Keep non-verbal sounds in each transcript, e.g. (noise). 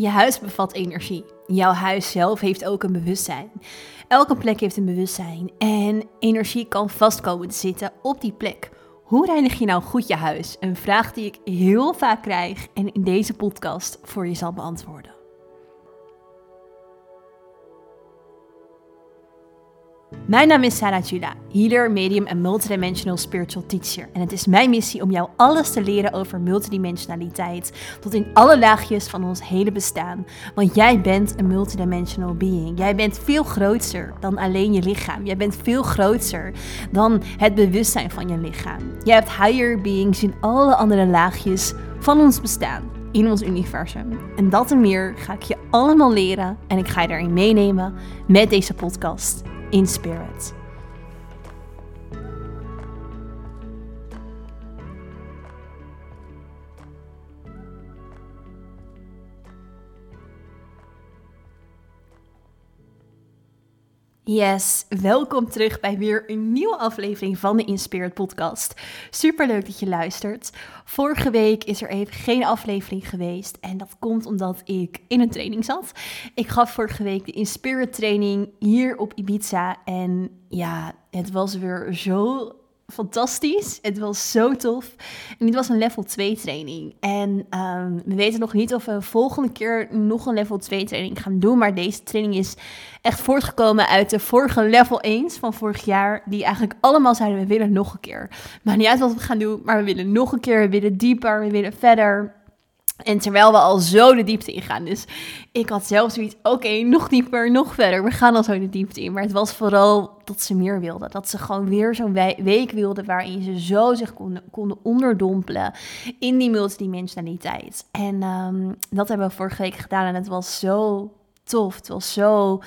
Je huis bevat energie. Jouw huis zelf heeft ook een bewustzijn. Elke plek heeft een bewustzijn en energie kan vastkomen te zitten op die plek. Hoe reinig je nou goed je huis? Een vraag die ik heel vaak krijg en in deze podcast voor je zal beantwoorden. Mijn naam is Sarah Juda, healer, medium en multidimensional spiritual teacher. En het is mijn missie om jou alles te leren over multidimensionaliteit, tot in alle laagjes van ons hele bestaan. Want jij bent een multidimensional being. Jij bent veel groter dan alleen je lichaam. Jij bent veel groter dan het bewustzijn van je lichaam. Je hebt higher beings in alle andere laagjes van ons bestaan in ons universum. En dat en meer ga ik je allemaal leren en ik ga je daarin meenemen met deze podcast in spirit. Yes, welkom terug bij weer een nieuwe aflevering van de Inspired podcast. Super leuk dat je luistert. Vorige week is er even geen aflevering geweest en dat komt omdat ik in een training zat. Ik gaf vorige week de Inspired training hier op Ibiza en ja, het was weer zo fantastisch. Het was zo tof. En dit was een level 2 training. En ehm, we weten nog niet of we volgende keer nog een level 2 training gaan doen. Maar deze training is echt voortgekomen uit de vorige level 1 van vorig jaar. Die eigenlijk allemaal zeiden, we willen nog een keer. Maar niet uit wat we gaan doen, maar we willen nog een keer. We willen dieper, we willen verder. En terwijl we al zo de diepte ingaan. Dus ik had zelf zoiets, oké, nog dieper, nog verder. We gaan al zo de diepte in. Maar het was vooral dat ze meer wilden. Dat ze gewoon weer zo'n week wilden waarin ze zo zich konden, konden onderdompelen in die multidimensionaliteit. En um, dat hebben we vorige week gedaan en het was zo tof. Het was zo,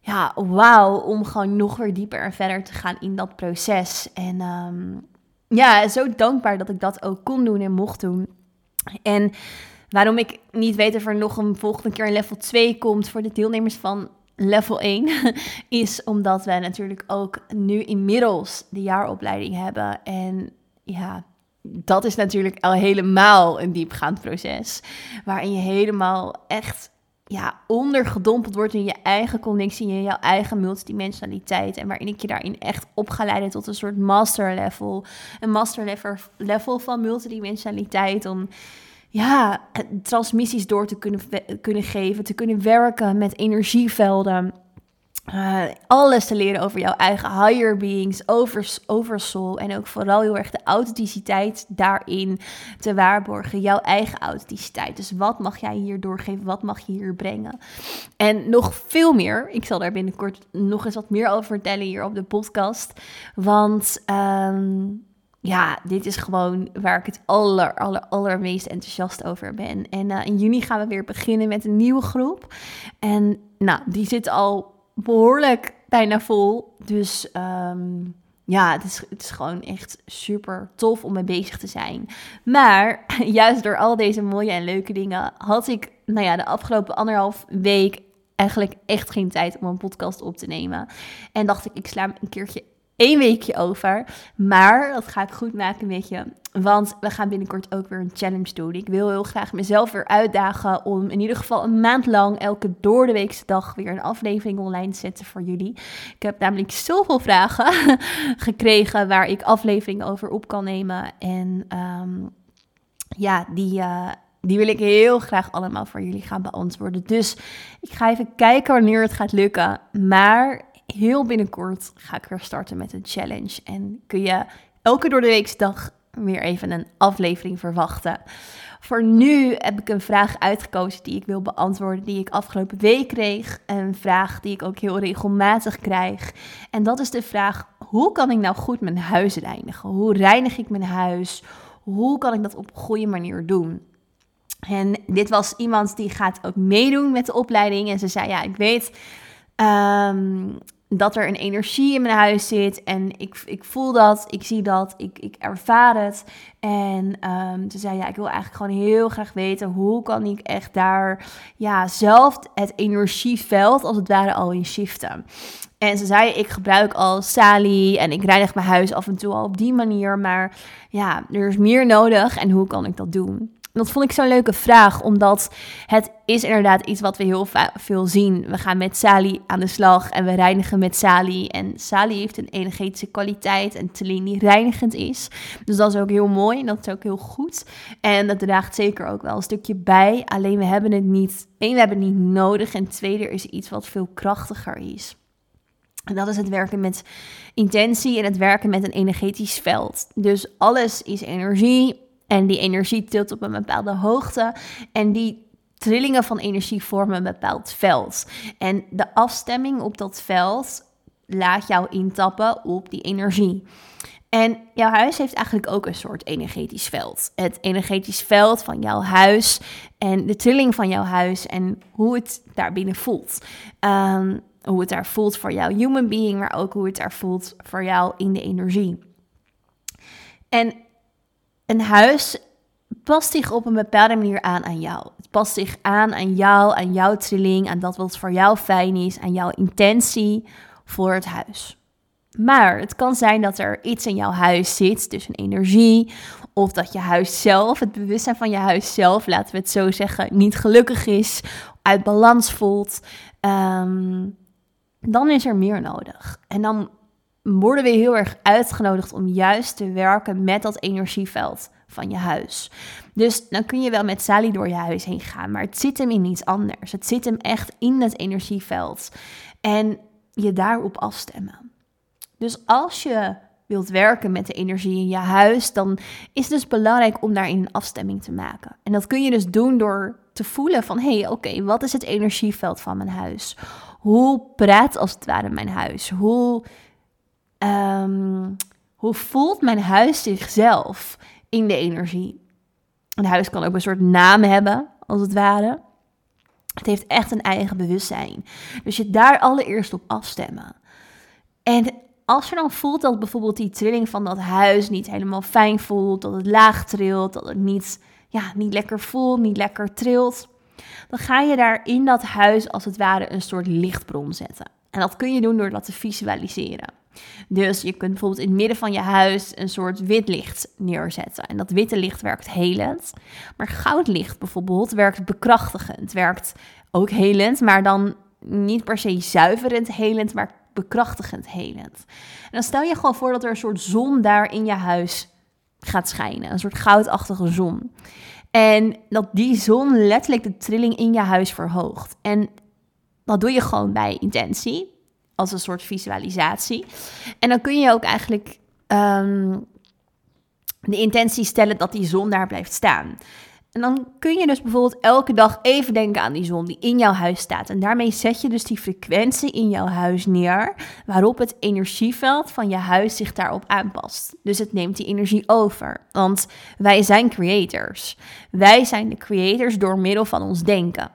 ja, wauw, om gewoon nog weer dieper en verder te gaan in dat proces. En um, ja, zo dankbaar dat ik dat ook kon doen en mocht doen. En waarom ik niet weet of er nog een volgende keer een level 2 komt voor de deelnemers van level 1, (laughs) is omdat wij natuurlijk ook nu inmiddels de jaaropleiding hebben. En ja, dat is natuurlijk al helemaal een diepgaand proces. Waarin je helemaal echt ja, ondergedompeld wordt in je eigen connectie, in jouw eigen multidimensionaliteit. En waarin ik je daarin echt op ga leiden tot een soort master level. Een master level, level van multidimensionaliteit. Om ja, transmissies door te kunnen, kunnen geven, te kunnen werken met energievelden. Uh, alles te leren over jouw eigen higher beings, over, over soul. En ook vooral heel erg de authenticiteit daarin te waarborgen. Jouw eigen authenticiteit. Dus wat mag jij hier doorgeven? Wat mag je hier brengen? En nog veel meer. Ik zal daar binnenkort nog eens wat meer over vertellen hier op de podcast. Want um, ja, dit is gewoon waar ik het aller, aller, allermeest enthousiast over ben. En uh, in juni gaan we weer beginnen met een nieuwe groep. En nou, die zit al behoorlijk bijna vol. Dus um, ja, het is, het is gewoon echt super tof om mee bezig te zijn. Maar (laughs) juist door al deze mooie en leuke dingen had ik, nou ja, de afgelopen anderhalf week eigenlijk echt geen tijd om een podcast op te nemen. En dacht ik, ik sla een keertje één weekje over. Maar dat ga ik goed maken met je. Want we gaan binnenkort ook weer een challenge doen. Ik wil heel graag mezelf weer uitdagen om in ieder geval een maand lang elke door de weekse dag weer een aflevering online te zetten voor jullie. Ik heb namelijk zoveel vragen (laughs) gekregen waar ik afleveringen over op kan nemen. En um, ja, die. Uh, die wil ik heel graag allemaal voor jullie gaan beantwoorden. Dus ik ga even kijken wanneer het gaat lukken. Maar heel binnenkort ga ik weer starten met een challenge. En kun je elke door de weekse dag weer even een aflevering verwachten. Voor nu heb ik een vraag uitgekozen die ik wil beantwoorden, die ik afgelopen week kreeg. Een vraag die ik ook heel regelmatig krijg. En dat is de vraag: hoe kan ik nou goed mijn huis reinigen? Hoe reinig ik mijn huis? Hoe kan ik dat op een goede manier doen? En dit was iemand die gaat ook meedoen met de opleiding. En ze zei: Ja, ik weet um, dat er een energie in mijn huis zit. En ik, ik voel dat, ik zie dat, ik, ik ervaar het. En um, ze zei, ja, ik wil eigenlijk gewoon heel graag weten... hoe kan ik echt daar ja, zelf het energieveld als het ware al in shiften. En ze zei, ik gebruik al Sali en ik reinig mijn huis af en toe al op die manier. Maar ja, er is meer nodig en hoe kan ik dat doen? Dat vond ik zo'n leuke vraag, omdat het is inderdaad iets wat we heel veel zien. We gaan met Sally aan de slag en we reinigen met Sally. En Sally heeft een energetische kwaliteit en Teline die reinigend is. Dus dat is ook heel mooi en dat is ook heel goed. En dat draagt zeker ook wel een stukje bij. Alleen we hebben het niet, één, we hebben het niet nodig. En twee, er is iets wat veel krachtiger is. En dat is het werken met intentie en het werken met een energetisch veld. Dus alles is energie en die energie tilt op een bepaalde hoogte. En die trillingen van energie vormen een bepaald veld. En de afstemming op dat veld laat jou intappen op die energie. En jouw huis heeft eigenlijk ook een soort energetisch veld. Het energetisch veld van jouw huis en de trilling van jouw huis en hoe het daarbinnen voelt. Um, hoe het daar voelt voor jouw human being, maar ook hoe het daar voelt voor jou in de energie. En een huis past zich op een bepaalde manier aan aan jou. Het past zich aan aan jou, aan jouw trilling, aan dat wat voor jou fijn is, aan jouw intentie voor het huis. Maar het kan zijn dat er iets in jouw huis zit, dus een energie, of dat je huis zelf, het bewustzijn van je huis zelf, laten we het zo zeggen, niet gelukkig is, uit balans voelt. Ehm, dan is er meer nodig. En dan worden we heel erg uitgenodigd om juist te werken met dat energieveld van je huis. Dus dan kun je wel met Sally door je huis heen gaan, maar het zit hem in iets anders. Het zit hem echt in het energieveld en je daarop afstemmen. Dus als je wilt werken met de energie in je huis, dan is het dus belangrijk om daarin een afstemming te maken. En dat kun je dus doen door te voelen van, hé, hey, oké, wat is het energieveld van mijn huis? Hoe praat als het ware mijn huis? Hoe um, hoe voelt mijn huis zichzelf in de energie? Een huis kan ook een soort naam hebben, als het ware. Het heeft echt een eigen bewustzijn. Dus je daar allereerst op afstemmen. En als je dan voelt dat bijvoorbeeld die trilling van dat huis niet helemaal fijn voelt, dat het laag trilt, dat het niet, ja, niet lekker voelt, niet lekker trilt, dan ga je daar in dat huis als het ware een soort lichtbron zetten. En dat kun je doen door dat te visualiseren. Dus je kunt bijvoorbeeld in het midden van je huis een soort wit licht neerzetten. En dat witte licht werkt helend. Maar goudlicht bijvoorbeeld werkt bekrachtigend. Werkt ook helend, maar dan niet per se zuiverend helend, maar bekrachtigend helend. En dan stel je gewoon voor dat er een soort zon daar in je huis gaat schijnen. Een soort goudachtige zon. En dat die zon letterlijk de trilling in je huis verhoogt. En dat doe je gewoon bij intentie als een soort visualisatie. En dan kun je ook eigenlijk ehm, de intentie stellen dat die zon daar blijft staan. En dan kun je dus bijvoorbeeld elke dag even denken aan die zon die in jouw huis staat. En daarmee zet je dus die frequentie in jouw huis neer, waarop het energieveld van je huis zich daarop aanpast. Dus het neemt die energie over. Want wij zijn creators. Wij zijn de creators door middel van ons denken.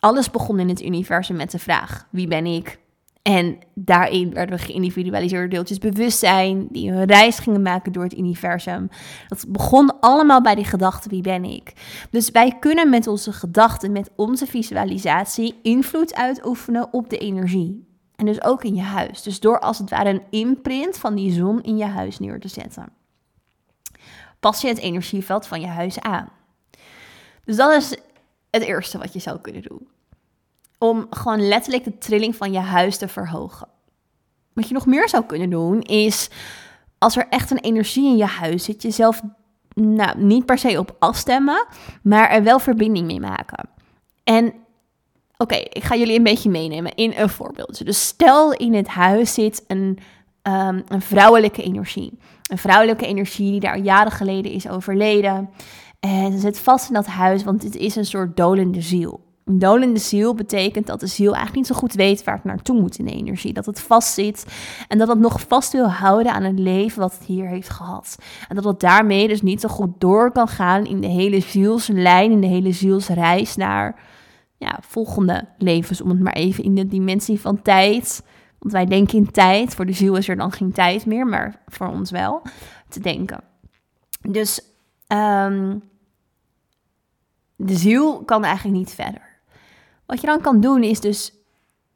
Alles begon in het universum met de vraag: wie ben ik? En daarin werden we geïndividualiseerde deeltjes bewustzijn, die een reis gingen maken door het universum. Dat begon allemaal bij die gedachte, wie ben ik? Dus wij kunnen met onze gedachten, met onze visualisatie, invloed uitoefenen op de energie. En dus ook in je huis. Dus door als het ware een imprint van die zon in je huis neer te zetten. Pas je het energieveld van je huis aan. Dus dat is het eerste wat je zou kunnen doen om gewoon letterlijk de trilling van je huis te verhogen. Wat je nog meer zou kunnen doen is, als er echt een energie in je huis zit, jezelf nou, niet per se op afstemmen, maar er wel verbinding mee maken. En oké, ik ga jullie een beetje meenemen in een voorbeeldje. Dus stel in het huis zit een, ehm, een vrouwelijke energie. Een vrouwelijke energie die daar jaren geleden is overleden. En ze zit vast in dat huis, want dit is een soort dolende ziel. Een dolende ziel betekent dat de ziel eigenlijk niet zo goed weet waar het naartoe moet in de energie. Dat het vastzit en dat het nog vast wil houden aan het leven wat het hier heeft gehad. En dat het daarmee dus niet zo goed door kan gaan in de hele zielslijn, in de hele zielsreis naar ja, volgende levens. Om het maar even in de dimensie van tijd. Want wij denken in tijd. Voor de ziel is er dan geen tijd meer, maar voor ons wel te denken. Dus um, de ziel kan eigenlijk niet verder. Wat je dan kan doen is dus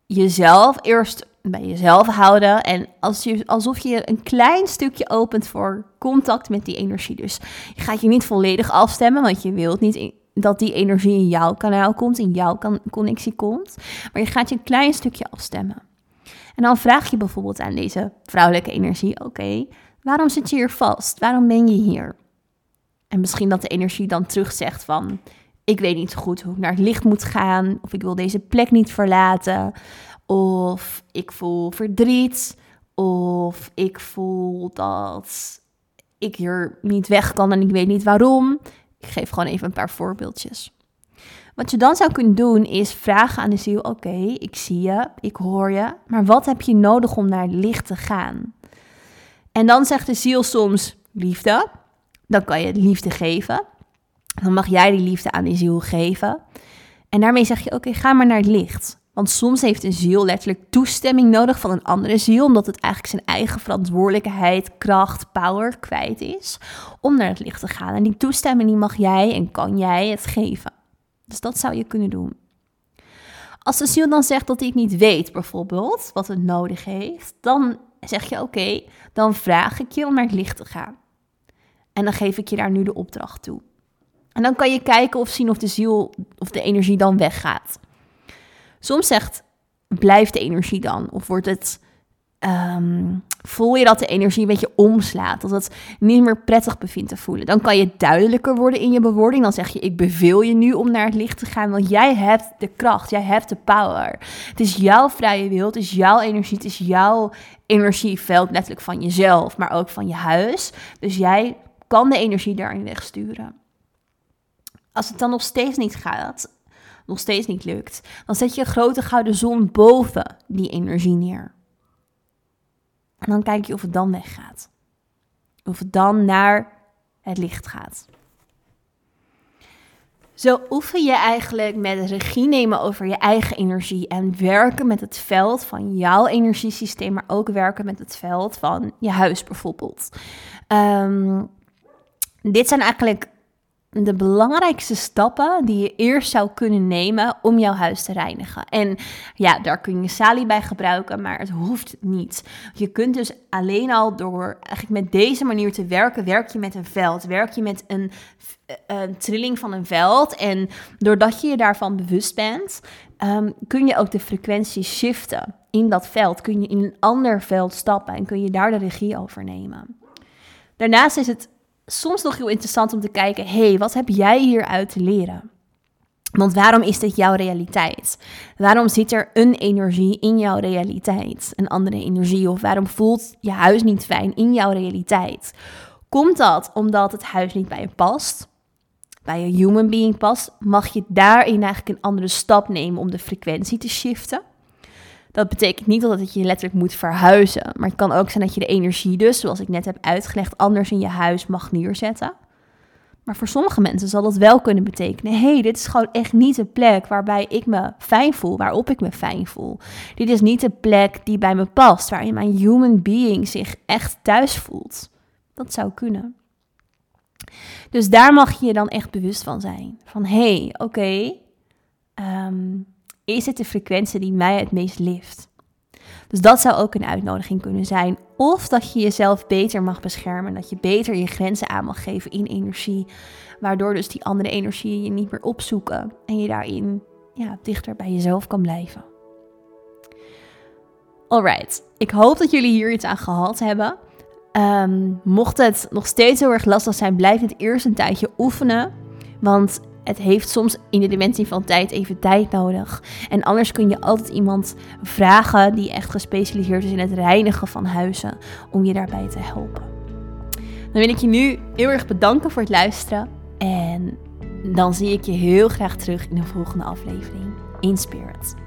jezelf eerst bij jezelf houden. En als je, alsof je een klein stukje opent voor contact met die energie. Dus je gaat je niet volledig afstemmen, want je wilt niet dat die energie in jouw kanaal komt, in jouw connectie komt. Maar je gaat je een klein stukje afstemmen. En dan vraag je bijvoorbeeld aan deze vrouwelijke energie: Oké, waarom zit je hier vast? Waarom ben je hier? En misschien dat de energie dan terug zegt van... Ik weet niet goed hoe ik naar het licht moet gaan. Of ik wil deze plek niet verlaten. Of ik voel verdriet. Of ik voel dat ik hier niet weg kan en ik weet niet waarom. Ik geef gewoon even een paar voorbeeldjes. Wat je dan zou kunnen doen is vragen aan de ziel: Oké, ik zie je, ik hoor je, maar wat heb je nodig om naar het licht te gaan? En dan zegt de ziel soms liefde. Dan kan je liefde geven. Dan mag jij die liefde aan die ziel geven. En daarmee zeg je: Oké, ga maar naar het licht. Want soms heeft een ziel letterlijk toestemming nodig van een andere ziel, omdat het eigenlijk zijn eigen verantwoordelijkheid, kracht, power kwijt is om naar het licht te gaan. En die toestemming die mag jij en kan jij het geven. Dus dat zou je kunnen doen. Als de ziel dan zegt dat hij het niet weet, bijvoorbeeld, wat het nodig heeft, dan zeg je oké, dan vraag ik je om naar het licht te gaan. En dan geef ik je daar nu de opdracht toe. En dan kan je kijken of zien of de ziel of de energie dan weggaat. Soms zegt, blijft de energie dan? Of wordt het, ehm, voel je dat de energie een beetje omslaat? Dat het niet meer prettig bevindt te voelen. Dan kan je duidelijker worden in je bewoording. Dan zeg je, ik beveel je nu om naar het licht te gaan. Want jij hebt de kracht, jij hebt de power. Het is jouw vrije wil, het is jouw energie, het is jouw energieveld. Letterlijk van jezelf, maar ook van je huis. Dus jij kan de energie daarin wegsturen. Als het dan nog steeds niet gaat, nog steeds niet lukt, dan zet je een grote gouden zon boven die energie neer. En dan kijk je of het dan weggaat. Of het dan naar het licht gaat. Zo oefen je eigenlijk met regie nemen over je eigen energie en werken met het veld van jouw energiesysteem, maar ook werken met het veld van je huis bijvoorbeeld. Ehm, dit zijn eigenlijk de belangrijkste stappen die je eerst zou kunnen nemen om jouw huis te reinigen. En ja, daar kun je salie bij gebruiken, maar het hoeft niet. Je kunt dus alleen al door eigenlijk met deze manier te werken, werk je met een veld, werk je met een, een trilling van een veld. En doordat je je daarvan bewust bent, ehm, kun je ook de frequentie shiften in dat veld. Kun je in een ander veld stappen en kun je daar de regie over nemen. Daarnaast is het soms nog heel interessant om te kijken: hé, hey, wat heb jij hieruit te leren? Want waarom is dit jouw realiteit? Waarom zit er een energie in jouw realiteit? Een andere energie? Of waarom voelt je huis niet fijn in jouw realiteit? Komt dat omdat het huis niet bij je past? Bij een human being past? Mag je daarin eigenlijk een andere stap nemen om de frequentie te shiften? Dat betekent niet dat je letterlijk moet verhuizen. Maar het kan ook zijn dat je de energie dus, zoals ik net heb uitgelegd, anders in je huis mag neerzetten. Maar voor sommige mensen zal dat wel kunnen betekenen: hey, dit is gewoon echt niet de plek waarbij ik me fijn voel, waarop ik me fijn voel. Dit is niet de plek die bij me past, waarin mijn human being zich echt thuis voelt. Dat zou kunnen. Dus daar mag je je dan echt bewust van zijn. Van hé, hey, oké, okay, ehm, is het de frequentie die mij het meest lift? Dus dat zou ook een uitnodiging kunnen zijn. Of dat je jezelf beter mag beschermen. Dat je beter je grenzen aan mag geven in energie. Waardoor dus die andere energieën je niet meer opzoeken. En je daarin ja, dichter bij jezelf kan blijven. Alright, ik hoop dat jullie hier iets aan gehad hebben. Ehm, mocht het nog steeds heel erg lastig zijn, blijf het eerst een tijdje oefenen. Want het heeft soms in de dimensie van tijd even tijd nodig. En anders kun je altijd iemand vragen die echt gespecialiseerd is in het reinigen van huizen, om je daarbij te helpen. Dan wil ik je nu heel erg bedanken voor het luisteren. En dan zie ik je heel graag terug in de volgende aflevering. In Spirit.